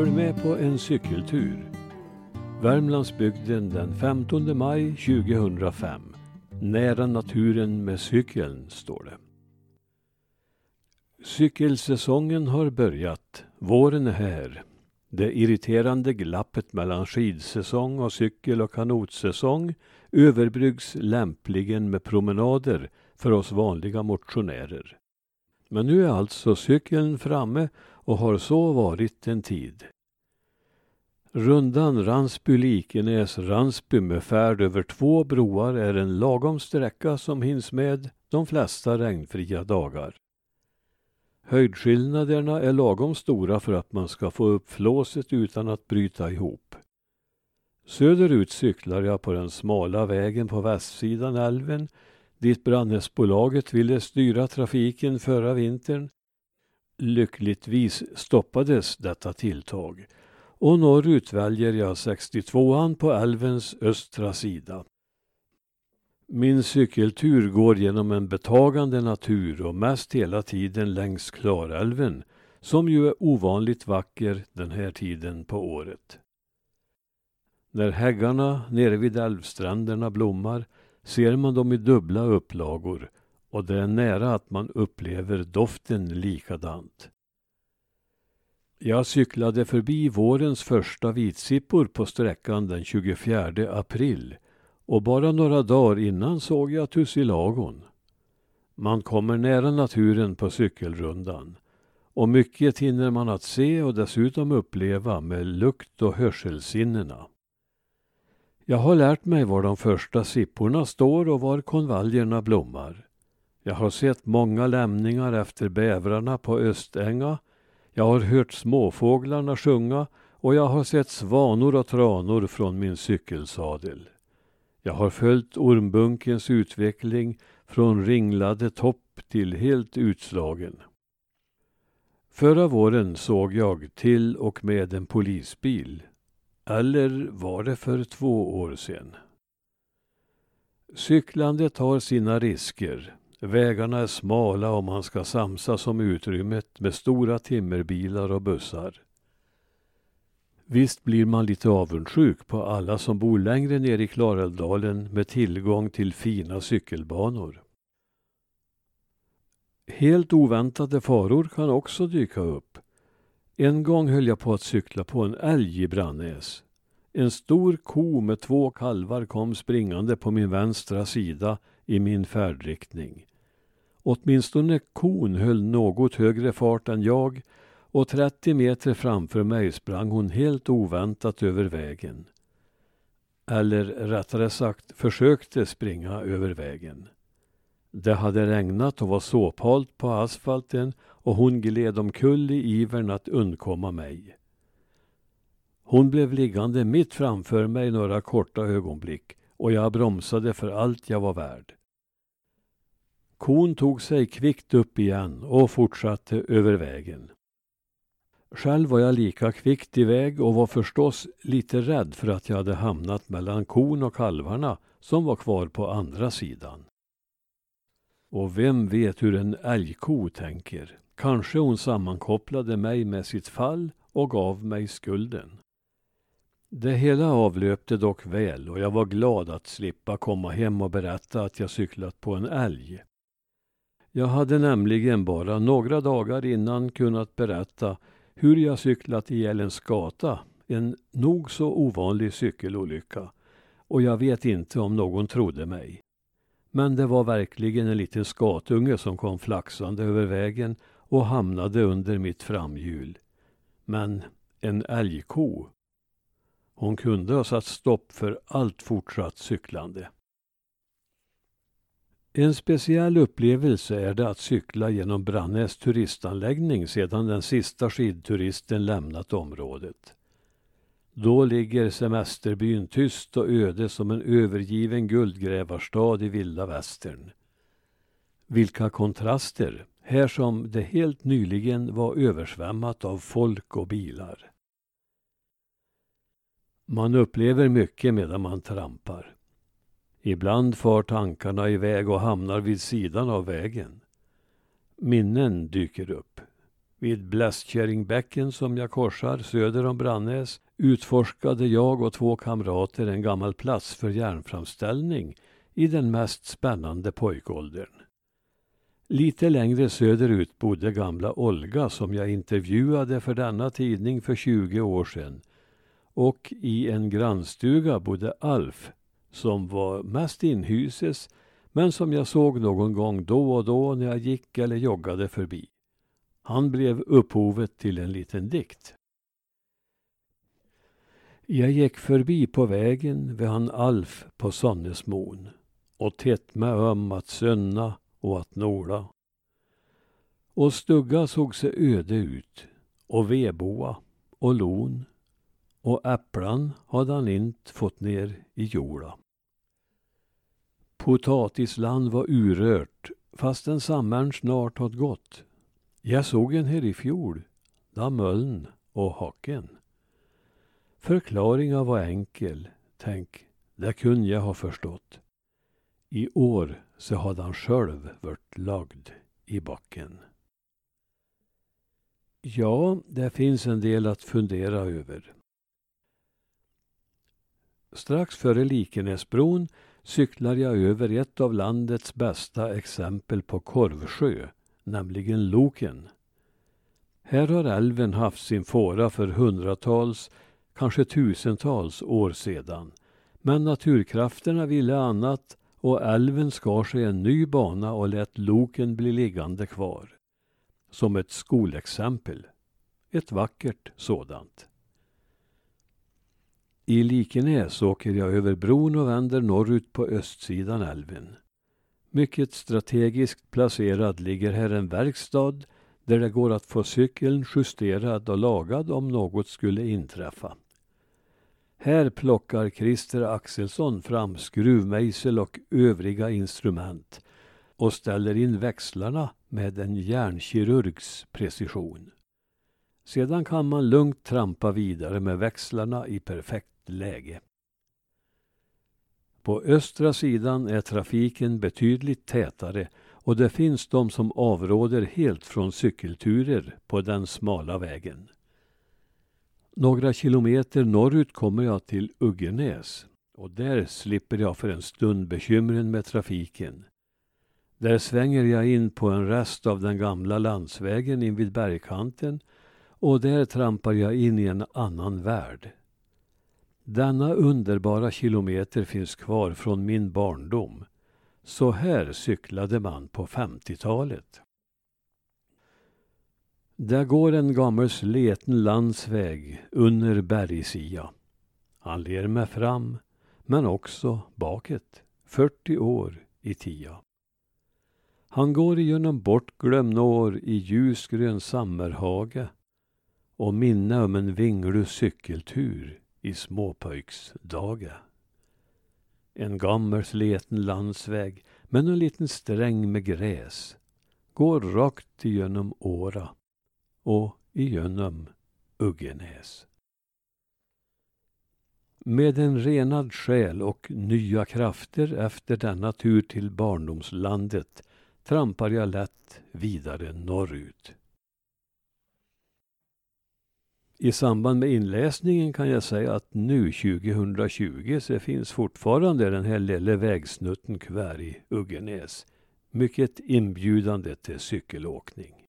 Följ med på en cykeltur. Värmlandsbygden den 15 maj 2005. Nära naturen med cykeln, står det. Cykelsäsongen har börjat. Våren är här. Det irriterande glappet mellan skidsäsong och cykel och kanotsäsong överbryggs lämpligen med promenader för oss vanliga motionärer. Men nu är alltså cykeln framme och har så varit en tid. Rundan Ransby-Likenäs-Ransby med färd över två broar är en lagom sträcka som hinns med de flesta regnfria dagar. Höjdskillnaderna är lagom stora för att man ska få upp flåset utan att bryta ihop. Söderut cyklar jag på den smala vägen på västsidan älven dit Brannäsbolaget ville styra trafiken förra vintern. Lyckligtvis stoppades detta tilltag och norrut väljer jag 62an på älvens östra sida. Min cykeltur går genom en betagande natur och mest hela tiden längs Klarälven som ju är ovanligt vacker den här tiden på året. När häggarna nere vid älvstränderna blommar ser man dem i dubbla upplagor och det är nära att man upplever doften likadant. Jag cyklade förbi vårens första vitsippor på sträckan den 24 april och bara några dagar innan såg jag tussilagon. Man kommer nära naturen på cykelrundan och mycket hinner man att se och dessutom uppleva med lukt och hörselsinnena. Jag har lärt mig var de första sipporna står och var konvaljerna blommar. Jag har sett många lämningar efter bävrarna på Östänga. Jag har hört småfåglarna sjunga och jag har sett svanor och tranor från min cykelsadel. Jag har följt ormbunkens utveckling från ringlade topp till helt utslagen. Förra våren såg jag till och med en polisbil. Eller var det för två år sedan? Cyklandet har sina risker. Vägarna är smala och man ska samsas om utrymmet med stora timmerbilar och bussar. Visst blir man lite avundsjuk på alla som bor längre ner i Klarälvdalen med tillgång till fina cykelbanor. Helt oväntade faror kan också dyka upp. En gång höll jag på att cykla på en älg i Brannäs. En stor ko med två kalvar kom springande på min vänstra sida i min färdriktning. Åtminstone kon höll något högre fart än jag och 30 meter framför mig sprang hon helt oväntat över vägen. Eller rättare sagt försökte springa över vägen. Det hade regnat och var såphalt på asfalten och hon gled omkull i ivern att undkomma mig. Hon blev liggande mitt framför mig några korta ögonblick och jag bromsade för allt jag var värd. Kon tog sig kvickt upp igen och fortsatte över vägen. Själv var jag lika kvickt iväg och var förstås lite rädd för att jag hade hamnat mellan kon och kalvarna som var kvar på andra sidan. Och vem vet hur en älgko tänker? Kanske hon sammankopplade mig med sitt fall och gav mig skulden. Det hela avlöpte dock väl och jag var glad att slippa komma hem och berätta att jag cyklat på en älg. Jag hade nämligen bara några dagar innan kunnat berätta hur jag cyklat ihjäl en skata, en nog så ovanlig cykelolycka. Och jag vet inte om någon trodde mig. Men det var verkligen en liten skatunge som kom flaxande över vägen och hamnade under mitt framhjul. Men en älgko. Hon kunde ha satt stopp för allt fortsatt cyklande. En speciell upplevelse är det att cykla genom Brannäs turistanläggning sedan den sista skidturisten lämnat området. Då ligger semesterbyn tyst och öde som en övergiven guldgrävarstad i vilda västern. Vilka kontraster, här som det helt nyligen var översvämmat av folk och bilar. Man upplever mycket medan man trampar. Ibland far tankarna iväg och hamnar vid sidan av vägen. Minnen dyker upp. Vid Blästkärringbäcken som jag korsar söder om Brannäs utforskade jag och två kamrater en gammal plats för järnframställning i den mest spännande pojkåldern. Lite längre söderut bodde gamla Olga som jag intervjuade för denna tidning för 20 år sedan. Och i en grannstuga bodde Alf som var mest inhyses men som jag såg någon gång då och då när jag gick eller joggade förbi. Han blev upphovet till en liten dikt. Jag gick förbi på vägen vid han Alf på Sonnesmon och tätt med öm att sönna och att nåla Och stugga såg sig öde ut och vedboa och lon och äpplan hade han inte fått ner i jorda. Potatisland var urört fastän sommaren snart hade gått. Jag såg en här i fjol, da möln och Haken. Förklaringen var enkel, tänk, det kunde jag ha förstått. I år så hade han själv varit lagd i backen. Ja, det finns en del att fundera över. Strax före Likenäsbron cyklar jag över ett av landets bästa exempel på korvsjö, nämligen Loken. Här har älven haft sin fåra för hundratals, kanske tusentals år sedan. Men naturkrafterna ville annat och älven skar sig en ny bana och lät loken bli liggande kvar. Som ett skolexempel. Ett vackert sådant. I Likenäs åker jag över bron och vänder norrut på östsidan älven. Mycket strategiskt placerad ligger här en verkstad där det går att få cykeln justerad och lagad om något skulle inträffa. Här plockar Christer Axelsson fram skruvmejsel och övriga instrument och ställer in växlarna med en järnkirurgs precision. Sedan kan man lugnt trampa vidare med växlarna i perfekt läge. På östra sidan är trafiken betydligt tätare och det finns de som avråder helt från cykelturer på den smala vägen. Några kilometer norrut kommer jag till Uggenäs och där slipper jag för en stund bekymren med trafiken. Där svänger jag in på en rest av den gamla landsvägen invid bergkanten och där trampar jag in i en annan värld. Denna underbara kilometer finns kvar från min barndom. Så här cyklade man på 50-talet. Där går en gammal sleten landsväg under bergsia. Han ler mig fram, men också baket, 40 år i tia. Han går igenom bortglömda år i ljusgrön sammerhage och minne om en vinglig cykeltur i småpojksdaga. En gammal sliten landsväg med en liten sträng med gräs går rakt igenom Åra och igenom Uggenäs. Med en renad själ och nya krafter efter denna tur till barndomslandet trampar jag lätt vidare norrut. I samband med inläsningen kan jag säga att nu 2020 så finns fortfarande den här lilla vägsnutten kvar i Uggenäs. Mycket inbjudande till cykelåkning.